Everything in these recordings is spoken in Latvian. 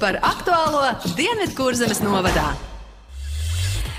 par aktuālo Dienvidkurzemes novadā.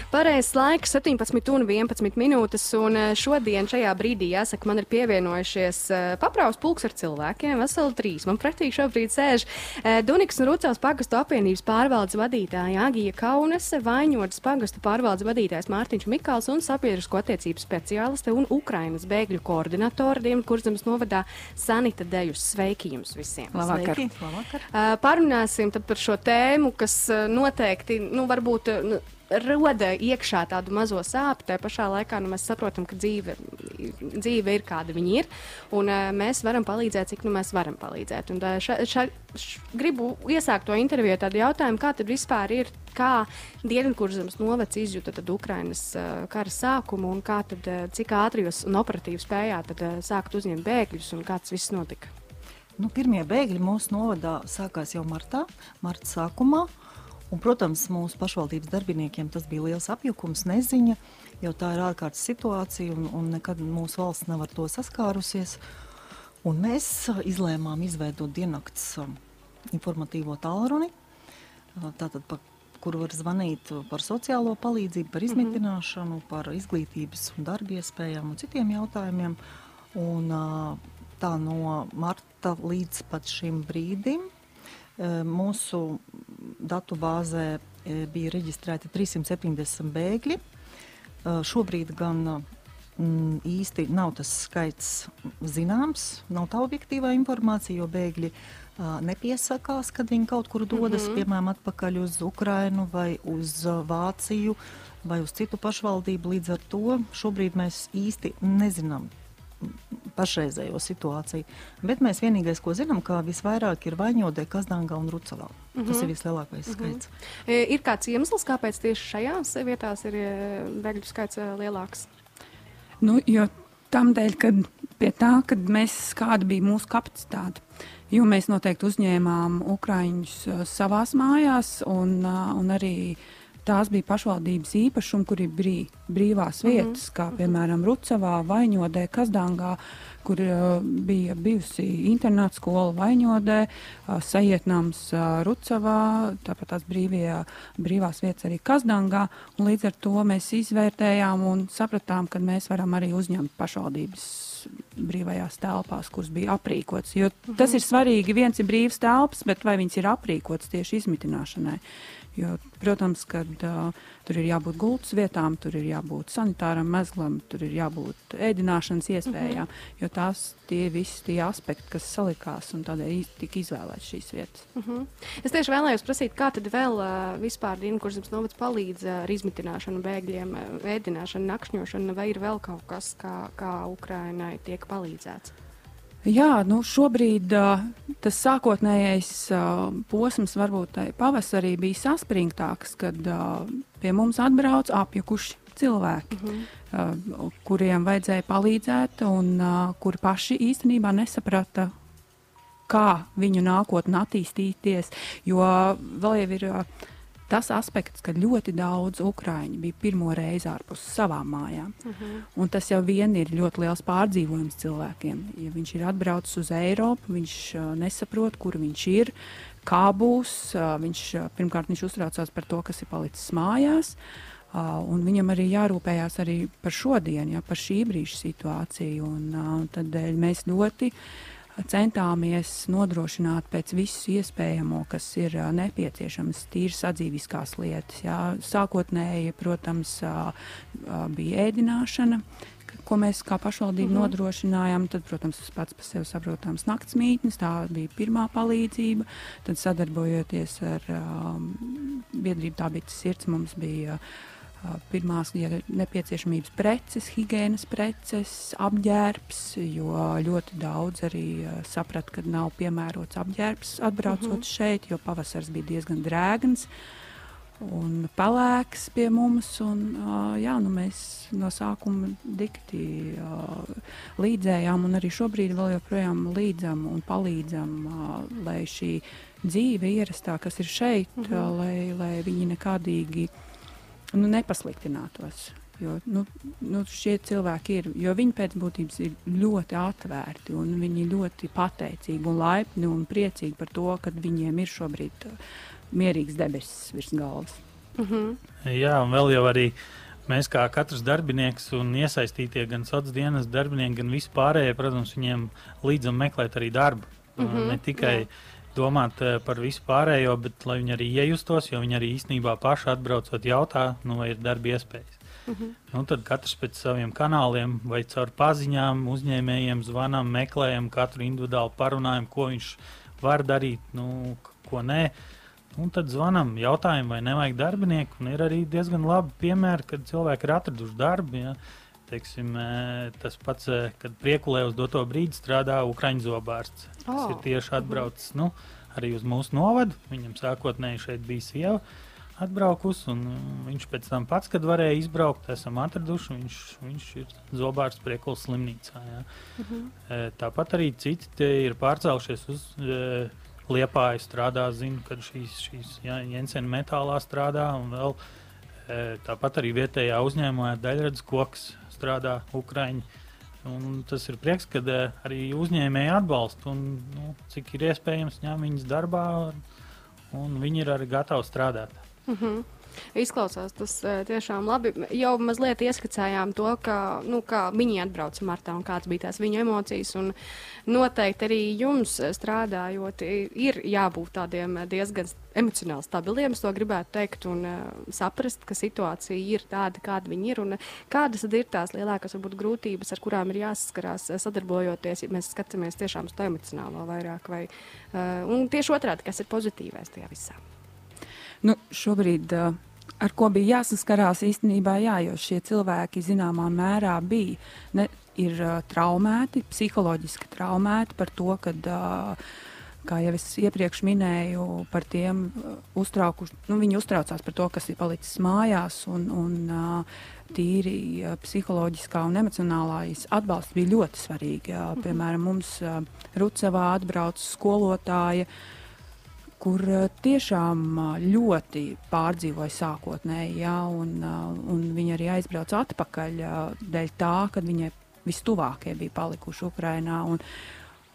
Pareizais laiks 17 un 11 minūtes, un eh, šodien šajā brīdī, jāsaka, man ir pievienojušies uh, papraus pulks ar cilvēkiem, veseli trīs. Man pretī šobrīd sēž uh, Duniks un Rucavas pagastu apvienības pārvaldes vadītāja Agija Kaunese, Vaņodas pagastu pārvaldes vadītājs Mārtiņš Mikāls un sabiedrisko attiecību speciāliste un Ukrainas bēgļu koordinatora Dienvidkurzemes novadā Sanita Dejus. Sveiki jums visiem! Labvakar! Sveiki. Labvakar. Parunāsim par šo tēmu, kas noteikti, nu, varbūt. Uh, roda iekšā tādu mazo sāpju. Tā pašā laikā nu, mēs saprotam, ka dzīve, dzīve ir kāda viņa ir, un uh, mēs varam palīdzēt, cik nu mēs varam palīdzēt. Un, uh, ša, ša, š, gribu iesākt to interviju ar tādu jautājumu, kā tad vispār ir, kā Dienvidkurzemes novads izjuta tad Ukrainas uh, kara sākumu, un kā tad, uh, cik ātri jūs un operatīvi spējāt tad, uh, sākt uzņemt bēgļus, un kā tas viss notika? Nu, pirmie bēgļi mūsu novadā sākās jau martā, marta sākumā. Un, protams, mūsu pašvaldības darbiniekiem tas bija liels apjukums, neziņa, jo tā ir ārkārtas situācija un, un nekad mūsu valsts nav ar to saskārusies. Un mēs izlēmām izveidot diennakts informatīvo tālruni, tātad, pa, kur var zvanīt par sociālo palīdzību, par mhm. izmitināšanu, mm -hmm. par izglītības un darba iespējām un citiem jautājumiem. Un, tā no marta līdz pat šim brīdim mūsu datu bāzē e, bija reģistrēti 370 bēgļi. E, šobrīd gan mm, īsti nav tas skaits zināms, nav tā objektīvā informācija, jo bēgļi nepiesakās, kad viņi kaut kur dodas, mm -hmm. piemēram, atpakaļ uz Ukrainu vai uz Vāciju vai uz citu pašvaldību. Līdz ar to šobrīd mēs īsti nezinām pašreizējo situāciju. Bet mēs vienīgais, ko zinām, ka visvairāk ir Vaņodē, Kazdāngā un Rucavā. Mm -hmm. Tas ir mhm. vislielākais mm -hmm. skaits. E, ir kāds iemesls, kāpēc tieši šajās vietās ir e, bēgļu skaits e, lielāks? Nu, jo tam dēļ, ka pie tā, kad mēs, kāda bija mūsu kapacitāte. Jo mēs noteikti uzņēmām Ukrāņus savās mājās un, un arī uh, tās bija pašvaldības īpašumi, kur ir brī, brīvās mhm, vietas, mm -hmm. kā mhm. piemēram Rucavā, Vaņodē, Kazdangā, kur uh, bija bijusi internāta skola Vaņodē, uh, Sajietnams uh, Rucavā, tāpat tās brīvie, brīvās vietas arī Kazdangā. Līdz ar to mēs izvērtējām un sapratām, ka mēs varam arī uzņemt pašvaldības brīvajās telpās, kuras bija aprīkotas. Jo tas mhm. ir svarīgi. Viens ir brīvs telpas, bet vai viņas ir aprīkotas tieši izmitināšanai? Jo, protams, ka uh, tur ir jābūt gultas vietām, tur ir jābūt sanitāram mezglam, tur ir jābūt ēdināšanas iespējām, mm -hmm. jo tās tie visi tie aspekti, kas salikās un tādēļ tika izvēlētas šīs vietas. Mm -hmm. Es tieši vēlējos prasīt, kā tad vēl uh, vispār Dienvidkurzemes novads palīdz uh, ar izmitināšanu bēgļiem, ēdināšanu, nakšņošanu, vai ir vēl kaut kas, kā, kā Ukrainai tiek palīdzēts? Jā, nu šobrīd uh, tas sākotnējais uh, posms, varbūt pavasarī, bija saspringtāks, kad uh, pie mums atbrauc apjukuši cilvēki, mm -hmm. kuriem vajadzēja palīdzēt, un kuri paši īstenībā nesaprata, kā viņu nākotnē attīstīties. Jo vēl jau ir. Uh, tas aspekts, ka ļoti daudz ukrāņu bija pirmo reizi ārpus savām mājām. Uh mhm. -huh. Un tas jau vien ir ļoti liels pārdzīvojums cilvēkiem. Ja viņš ir atbraucis uz Eiropu, viņš uh, nesaprot, kur viņš ir, kā būs. Uh, viņš, uh, pirmkārt, viņš uztraucās par to, kas ir palicis mājās. Uh, viņam arī jārūpējās arī par šodienu, ja, par šī brīža situāciju. Un, uh, tad mēs ļoti uh, centāmies nodrošināt pēc visu iespējamo, kas ir nepieciešams, tīri sadzīviskās lietas. Jā. Sākotnēji, protams, bija ēdināšana, ko mēs kā pašvaldība mm -hmm. nodrošinājām. Tad, protams, tas pats par sevi saprotams naktsmītnes, tā bija pirmā palīdzība. Tad sadarbojoties ar um, biedrību, tā bija sirds, mums bija uh, Pirmās ir nepieciešamības preces, higiēnas preces, apģērbs, jo ļoti daudz arī saprata, ka nav piemērots apģērbs atbraucot uh mhm. -huh. šeit, jo pavasars bija diezgan drēgns un pelēks pie mums. Un, uh, jā, nu mēs no sākuma dikti uh, līdzējām, un arī šobrīd vēl joprojām līdzam un palīdzam, uh, lai šī dzīve ierastā, kas ir šeit, uh -huh. uh, lai, lai viņi nekādīgi nu, nepasliktinātos. Jo nu, nu, šie cilvēki ir, jo viņi pēc būtības ir ļoti atvērti un viņi ļoti pateicīgi un laipni un priecīgi par to, ka viņiem ir šobrīd uh, mierīgs debesis virs galvas. Mm -hmm. Jā, un vēl jau arī mēs kā katrs darbinieks un iesaistītie gan sociālās dienas darbinieki, gan vispārējie, protams, viņiem līdzam meklēt arī darbu. Mm -hmm, ne tikai jā. Domāt uh, par visu pārējo, bet lai viņi arī iejustos, jo viņi arī īstenībā paši atbraucot jautā, nu, vai ir darba iespējas. Mm -hmm. nu, tad katrs pēc saviem kanāliem vai caur paziņām, uzņēmējiem zvanām, meklējam katru individuāli parunājumu, ko viņš var darīt, nu, ko nē. Un tad zvanām, jautājam, vai nevajag darbinieku. Un ir arī diezgan labi piemēri, kad cilvēki ir atraduši darbu. Ja. Teiksim, e, tas pats, e, kad priekulē uz doto brīdi strādā Ukrāņu zobārsts. Tas oh. ir tieši atbraucis nu, arī uz mūsu novadu. Viņam sākotnēji šeit bija sieva atbraukusi, un viņš pēc tam pats, kad varēja izbraukt, esam atraduši. Viņš, viņš ir zobārsts priekulas slimnīcā. Ja. Uh mhm. -huh. Tāpat arī citi ir pārcēlušies uz e, Liepāja strādā, zinu, ka šīs, šīs ja, Jensena metālā strādā, un vēl tāpat arī vietējā uzņēmumā daļradas koks strādā Ukraiņi. Un tas ir prieks, ka arī uzņēmēji atbalsta un nu, cik ir iespējams ņem viņus darbā, un viņi ir arī gatavi strādāt. Mm -hmm. Izklausās tas uh, tiešām labi. Jau mazliet ieskicējām to, ka, nu, kā viņi atbrauca martā un kādas bija tās viņu emocijas. Noteikti arī jums strādājot, ir jābūt tādiem diezgan emocionāli stabiliem. Es to gribētu teikt un saprast, ka situācija ir tāda, kāda viņi ir. Kādas ir tās lielākās varbūt, grūtības, ar kurām ir jāsaskarās sadarbojoties, ja mēs skatāmies tiešām uz to emocionālo vairāk? Vai, un tieši otrādi, kas ir pozitīvais tajā visā? Nu, šobrīd, ar ko bija jāsaskarās īstenībā, jā, jo šie cilvēki zināmā mērā bija ne, ir, traumēti, psiholoģiski traumēti par to, ka, kā jau es iepriekš minēju, par tiem uztraukuši, nu, viņi uztraucās par to, kas ir palicis mājās. Un, un, Tīri psiholoģiskā un emocionālais atbalsts bija ļoti svarīgi. Jā. Mhm. Piemēram, mums Rucavā atbrauca skolotāja, uh, kur eh, tiešām eh, ļoti pārdzīvoja sākotnēji, ja, un, eh, un viņi arī aizbrauca atpakaļ dēļ tā, ka viņai vistuvākie bija palikuši Ukrainā. Un,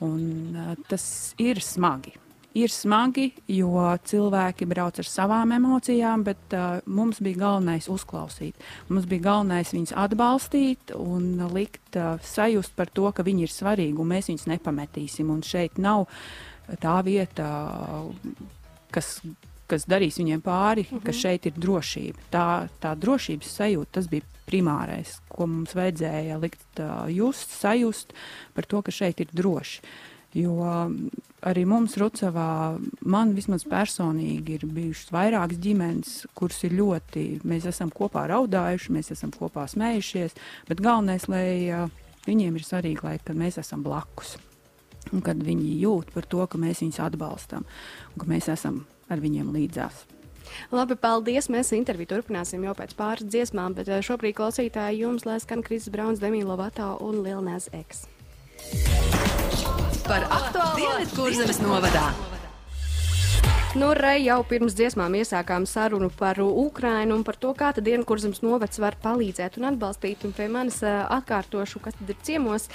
un, tas ir smagi. Ir smagi, jo cilvēki brauc ar savām emocijām, bet uh, mums bija galvenais uzklausīt. Mums bija galvenais viņus atbalstīt un likt uh, sajust par to, ka viņi ir svarīgi un mēs viņus nepametīsim. Un šeit nav uh, tā vieta, kas, kas darīs viņiem pāri, mm -hmm. ka mhm. šeit ir drošība. Tā, tā drošības sajūta, tas bija primārais, ko mums vajadzēja likt uh, just, sajust par to, ka šeit ir droši. Jo arī mums, Rucavā, man vismaz personīgi ir bijušas vairākas ģimenes, kuras ir ļoti, mēs esam kopā raudājuši, mēs esam kopā smējušies, bet galvenais, lai uh, viņiem ir svarīgi, lai mēs esam blakus un kad viņi jūt par to, ka mēs viņus atbalstam un ka mēs esam ar viņiem līdzās. Labi, paldies. Mēs interviju turpināsim jau pēc pāris dziesmām, bet eh, šobrīd klausītāji jums lai skan Kristis Brauns, Demīlo Vatā un Lielnēs Eks. Par aktuālo dienas kurzemes novadā. Nu, Rei jau pirms dziesmām iesākām sarunu par Ukrainu un par to, kā tad Dienvidkurzemes novads var palīdzēt un atbalstīt. Un pie manis atkārtošu, kas tad ir ciemos.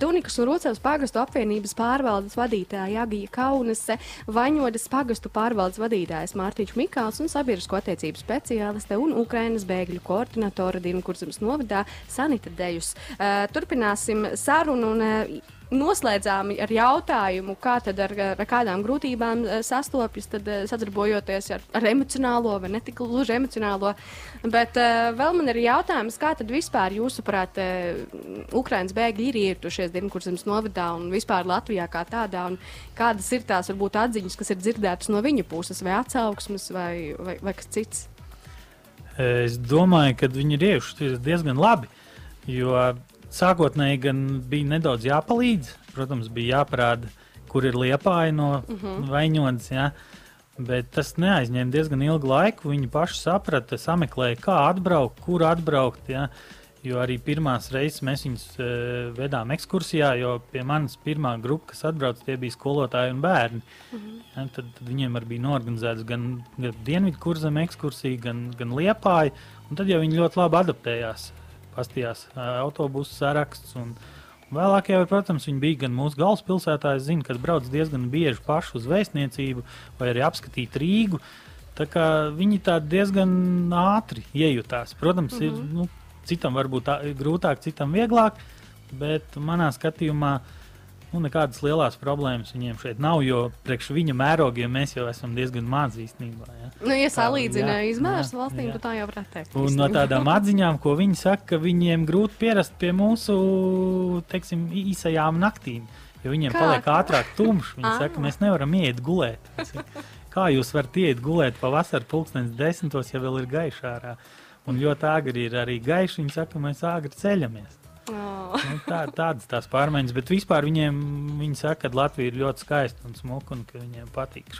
Dunikas un Rūcevas pagastu apvienības pārvaldes vadītāja Agija Kaunese, Vaņodas pagastu pārvaldes vadītājs Mārtiņš Mikāls un sabiedrisko attiecību speciāliste un Ukrainas bēgļu koordinatore Dienvidkurzemes novadā Sanita Dejus. Turpināsim sarunu un noslēdzām ar jautājumu, kā ar, ar kādām grūtībām eh, sastopjas, tad eh, sadarbojoties ar, ar emocionālo vai ne tik gluži emocionālo. Bet uh, vēl man ir jautājums, kā tad vispār jūsuprāt, uh, Ukraiņas bēgļi ir ietušies Dienvidkurzemes novadā un vispār Latvijā kā tādā, un kādas ir tās varbūt atziņas, kas ir dzirdētas no viņa puses, vai atsauksmes, vai, vai, vai kas cits? Es domāju, ka viņi ir iejušies diezgan labi, jo sākotnēji gan bija nedaudz jāpalīdz. Protams, bija jāparāda, kur ir liepāja no mhm. -huh. vaņonas. Ja? Bet tas neaizņēma diezgan ilgu laiku. Viņi paši saprata, sameklēja, kā atbraukt, kur atbraukt. Ja? Jo arī pirmās reizes mēs viņus uh, vedām ekskursijā, jo pie manis pirmā grupa, kas atbrauca, tie bija skolotāji un bērni. Mhm. -huh. ja, tad, tad viņiem arī bija norganizēts gan, gan dienvidu kurzem ekskursija, gan, gan liepāja. Tad jau viņi ļoti labi adaptējās pastījās autobusu saraksts. Un, Vēlāk, jau, protams, viņi bija gan mūsu galvaspilsētā, es zinu, kas brauc diezgan bieži paši uz vēstniecību vai arī apskatīt Rīgu. Tā kā viņi tā diezgan ātri iejutās. Protams, mm -hmm. ir, nu, citam varbūt tā, grūtāk, citam vieglāk, bet manā skatījumā uh, nu, nekādas lielas problēmas viņiem šeit nav, jo priekš viņa mērogiem mēs jau esam diezgan mazi īstenībā. Ja, nu, ja salīdzina izmērus valstīm, tad tā jau var teikt. Un no tādām atziņām, ko viņi saka, ka viņiem grūti pierast pie mūsu teiksim, īsajām naktīm. Jo viņiem Kā? paliek ātrāk tumšs. Viņi saka, mēs nevaram iet gulēt. Kā jūs varat iet gulēt pavasarī, pulkstenis desmitos, ja vēl ir gaišā ārā? Un ļoti agri ir arī gaiši. Viņi saka, mēs agri ceļamies. Oh. Nu, tā, tādas tās pārmaiņas, bet vispār viņiem viņi saka, ka Latvija ir ļoti skaista un smuka un ka viņiem patīk.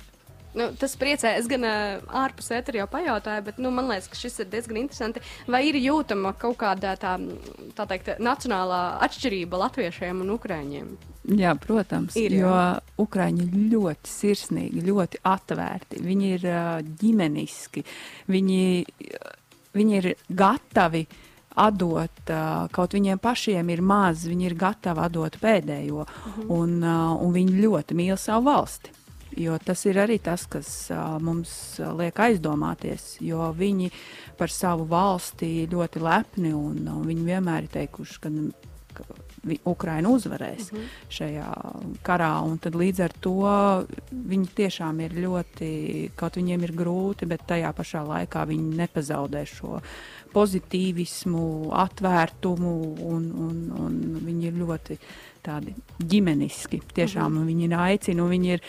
Nu, tas priecē. Es gan uh, ārpus ēteru jau pajautāju, bet nu, man liekas, ka šis ir diezgan interesanti. Vai ir jūtama kaut kāda tā, tā teikt, nacionālā atšķirība latviešiem un ukrāņiem? Jā, protams, ir, jo ukrāņi ir ļoti sirsnīgi, ļoti atvērti. Viņi ir uh, ģimeniski, viņi, viņi ir gatavi uh, atdot, kaut viņiem pašiem ir maz, viņi ir gatavi atdot pēdējo, -hmm. un, un viņi ļoti mīl savu valsti. Jo tas ir arī tas, kas mums liek aizdomāties, jo viņi par savu valsti ļoti lepni un, un viņi vienmēr ir teikuši, ka Ukraina uzvarēs mm -hmm. šajā karā. Tad līdz ar to viņi tiešām ir ļoti, kaut viņiem ir grūti, bet tajā pašā laikā viņi nepazaudē šo pozitīvismu, atvērtumu, un, un, un viņi ir ļoti tādi ģimeniski. Tiešām -hmm. viņi ir aicina, viņi, ir,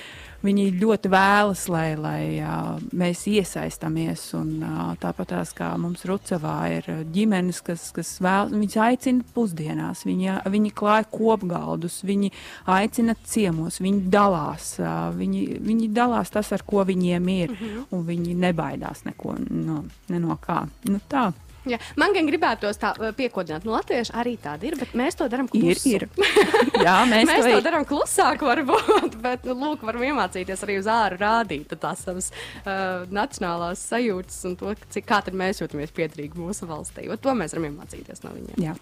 viņi ļoti vēlas, lai, lai uh, mēs iesaistāmies. Un, uh, tāpat tās, kā mums Rucavā ir ģimenes, kas, kas vēl, viņas aicina pusdienās, viņi, viņi klāja kopgaldus, viņi aicina ciemos, viņi dalās, uh, viņi, viņi dalās tas, ar ko viņiem ir, -hmm. un viņi nebaidās neko no, ne no kā. Nu, tā. Jā, man gan gribētos tā piekodināt, no latviešu arī tāda ir, bet mēs to darām klusi. Ir, ir. Jā, mēs, mēs to, to darām klusāk, varbūt, bet, nu, lūk, varam iemācīties arī uz āru rādīt tās savas uh, nacionālās sajūtas un to, cik kā tad mēs jūtamies piedrīgi mūsu valstī. O, to mēs varam iemācīties no viņiem. Jā.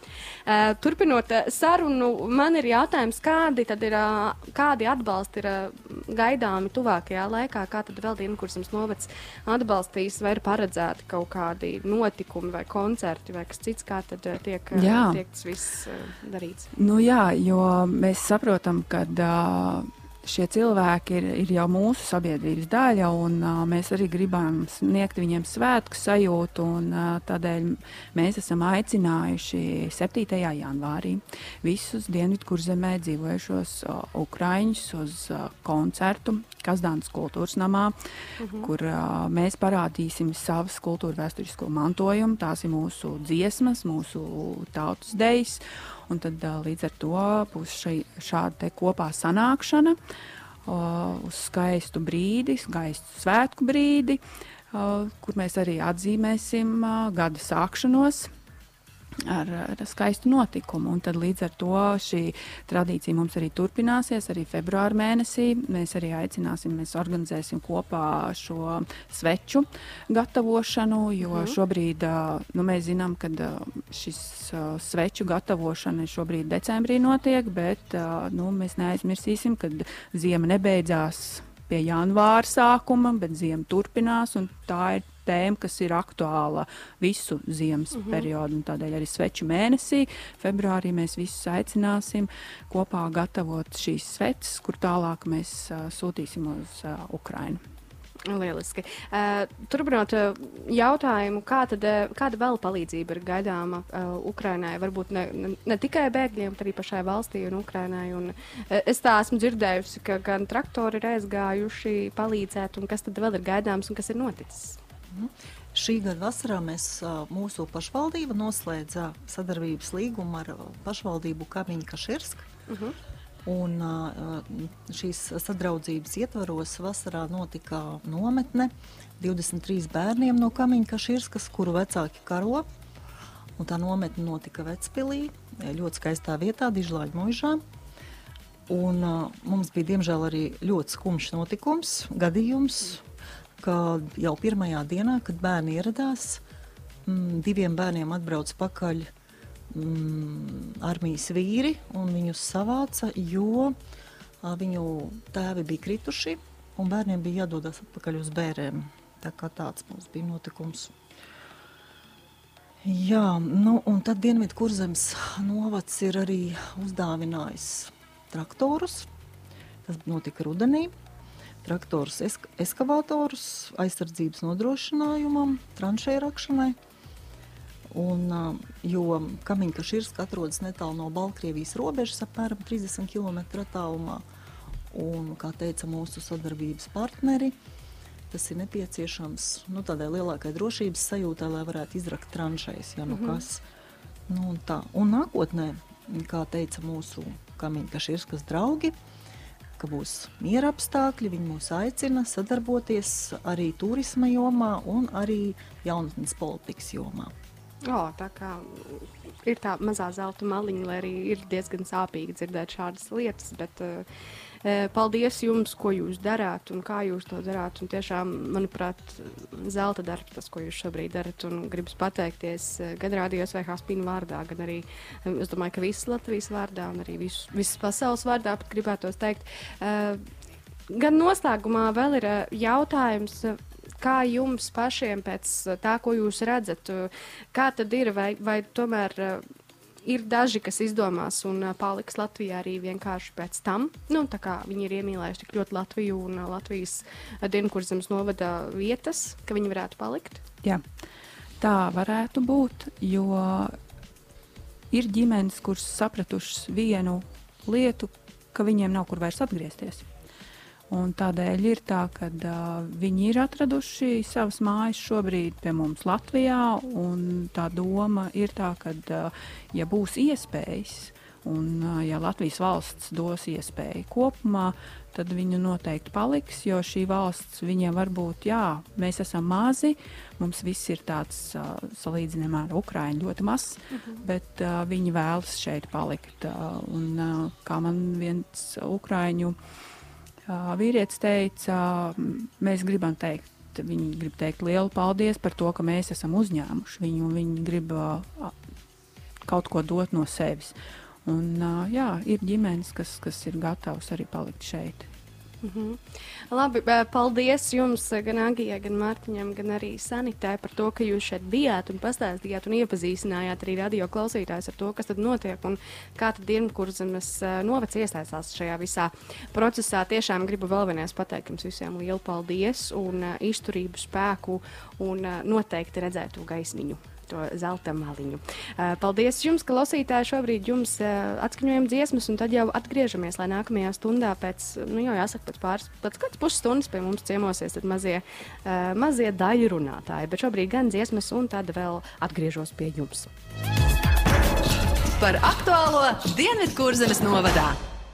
Uh, turpinot sarunu, man ir jautājums, kādi tad ir, uh, kādi atbalsti ir uh, gaidāmi tuvākajā laikā, kā tad vēl dienkursams novads atbalstīs, vai ir paredzēti kaut kādi notikumi vai koncerti vai kas cits, kā tad eh, tiek, eh, jā. tiek tas viss eh, darīts? Nu jā, jo mēs saprotam, ka. Uh, šie cilvēki ir, ir jau mūsu sabiedrības daļa, un uh, mēs arī gribam sniegt viņiem svētku sajūtu. Un, uh, tādēļ mēs esam aicinājuši 7. janvārī visus Dienvidkurzemē dzīvojušos uh, ukraiņus uz uh, koncertu Kazdānas kultūras namā, uh mhm. -huh. kur uh, mēs parādīsim savas kultūra vēsturisko mantojumu. Tās ir mūsu dziesmas, mūsu tautas dejas. Un tad līdz ar to būs šai, šāda kopā sanākšana uz skaistu brīdi, skaistu svētku brīdi, kur mēs arī atzīmēsim gada sākšanos ar, ar skaistu notikumu. Un tad līdz ar to šī tradīcija mums arī turpināsies. Arī februāra mēnesī mēs arī aicināsim, mēs organizēsim kopā šo sveču gatavošanu, jo mm. šobrīd nu, mēs zinām, ka šis sveču gatavošana šobrīd decembrī notiek, bet nu, mēs neaizmirsīsim, ka ziema nebeidzās pie janvāra sākuma, bet ziema turpinās. Tā ir tēma, kas ir aktuāla visu ziemas mm -hmm. periodu. Tādēļ arī sveču mēnesī, februārī mēs visus aicināsim kopā gatavot šīs sveces, kur tālāk mēs uh, sūtīsim uz uh, Ukrainu. Lieliski. Uh, turpinot uh, jautājumu, kā tad, uh, kāda vēl palīdzība ir gaidāma Ukrainai? Varbūt ne, ne, ne tikai bēgļiem, bet arī pašai valstī un Ukrainai. Un, es tā esmu dzirdējusi, ka gan traktori ir aizgājuši palīdzēt, un kas tad vēl ir gaidāms un kas ir noticis? Mhm. Šī gada vasarā mēs, mūsu pašvaldība noslēdza sadarbības līgumu ar pašvaldību Kaimiņu Kaširsku. Uh mhm. -huh. Un šīs sadraudzības ietvaros vasarā notika nometne 23 bērniem no Kaimiņu Kaširskas, kuru vecāki karo. Un tā nometne notika Vecpilī, ļoti skaistā vietā, Dižlāņa mūžā. Un, uh, mums bija diemžēl arī ļoti skumjš notikums, gadījums ka jau pirmajā dienā, kad bērni ieradās, mm, diviem bērniem atbrauc pakaļ mm, armijas vīri un viņus savāca, jo a, viņu tēvi bija krituši un bērniem bija jādodas atpakaļ uz bērēm. Tā kā tāds mums bija notikums. Jā, nu, un tad Dienvidu kurzemes novads ir arī uzdāvinājis traktorus. Tas notika rudenī. Traktors, esk eskavatorus aizsardzības nodrošinājumam, tranšēju rakšanai. Un, jo Kamiņka Širska atrodas netālu no Baltkrievijas robežas, apmēram 30 km attālumā, un, kā teica mūsu sadarbības partneri, tas ir nepieciešams nu, tādai lielākai drošības sajūtai, lai varētu izrakt tranšēs, ja nu Mhm. kas. Nu, un, tā. un nākotnē, kā teica mūsu Kamiņka Širskas draugi, ka būs miera apstākļi, viņi mūs aicina sadarboties arī turisma jomā un arī jaunatnes politikas jomā. O, tā kā ir tā mazā zelta maliņa, lai arī ir diezgan sāpīgi dzirdēt šādas lietas. Bet, uh, paldies jums, ko jūs darāt un kā jūs to darāt. Un tiešām, manuprāt, zelta darbs, tas, ko jūs šobrīd darat. Un gribas pateikties eh, gan rādījos vai Haspīna vārdā, gan arī, es domāju, ka visas Latvijas vārdā un arī visu, visas pasaules vārdā pat gribētos teikt. Uh, gan noslēgumā vēl ir jautājums. Kā jums pašiem pēc uh, tā, ko jūs redzat, uh, kā tad ir, vai, vai tomēr uh, ir daži, kas izdomās un paliks Latvijā arī vienkārši pēc tam? Nu, tā kā viņi ir iemīlējuši tik ļoti Latviju un Latvijas Dienvidkurzemes novada vietas, ka viņi varētu palikt? Jā, tā varētu būt, jo ir ģimenes, kuras sapratušas vienu lietu, ka viņiem nav kur vairs atgriezties. Un tādēļ ir tā, ka uh, viņi ir atraduši savas mājas šobrīd pie mums Latvijā. Tā doma ir tā, ka, uh, ja būs iespējas, un uh, ja Latvijas valsts dos iespēju kopumā, tad viņi noteikti paliks. Jo šī valsts viņiem varbūt, jā, mēs esam mazi, mums viss ir tāds uh, salīdzinājumā ar Ukraiņu ļoti mazs, uh -huh. bet uh, viņi vēlas šeit palikt. Uh, un, uh, kā man viens Ukraiņu uh, vīrietis teica, mēs gribam teikt. Viņi grib teikt lielu paldies par to, ka mēs esam uzņēmuši viņu, un viņi grib kaut ko dot no sevis. Un, jā, ir ģimenes, kas, kas ir gatavas arī palikt šeit. Mm -hmm. Labi, paldies jums, gan Agijai, gan Mārtiņam, gan arī Sanitē par to, ka jūs šeit bijāt un pastāstījāt un iepazīstinājāt arī radio klausītājus ar to, kas tad notiek un kā tad Dienvidkurzemes novads iesaistās šajā visā procesā. Tiešām gribu vēl vienreiz pateikt jums visiem lielu paldies un izturību spēku un noteikti redzētu gaismiņu to zelta maliņu. Uh, paldies jums, klausītāji. Šobrīd jums uh, atskaņojam dziesmas, un tad jau atgriežamies, lai nākamajā stundā pēc, nu jau jāsaka, pēc pāris, pēc kādas pusstundas pie mums ciemosies tad mazie, uh, mazie daļu runātāji. Bet šobrīd gan dziesmas, un tad vēl atgriežos pie jums. Par aktuālo Dienvidkurzemes novadā.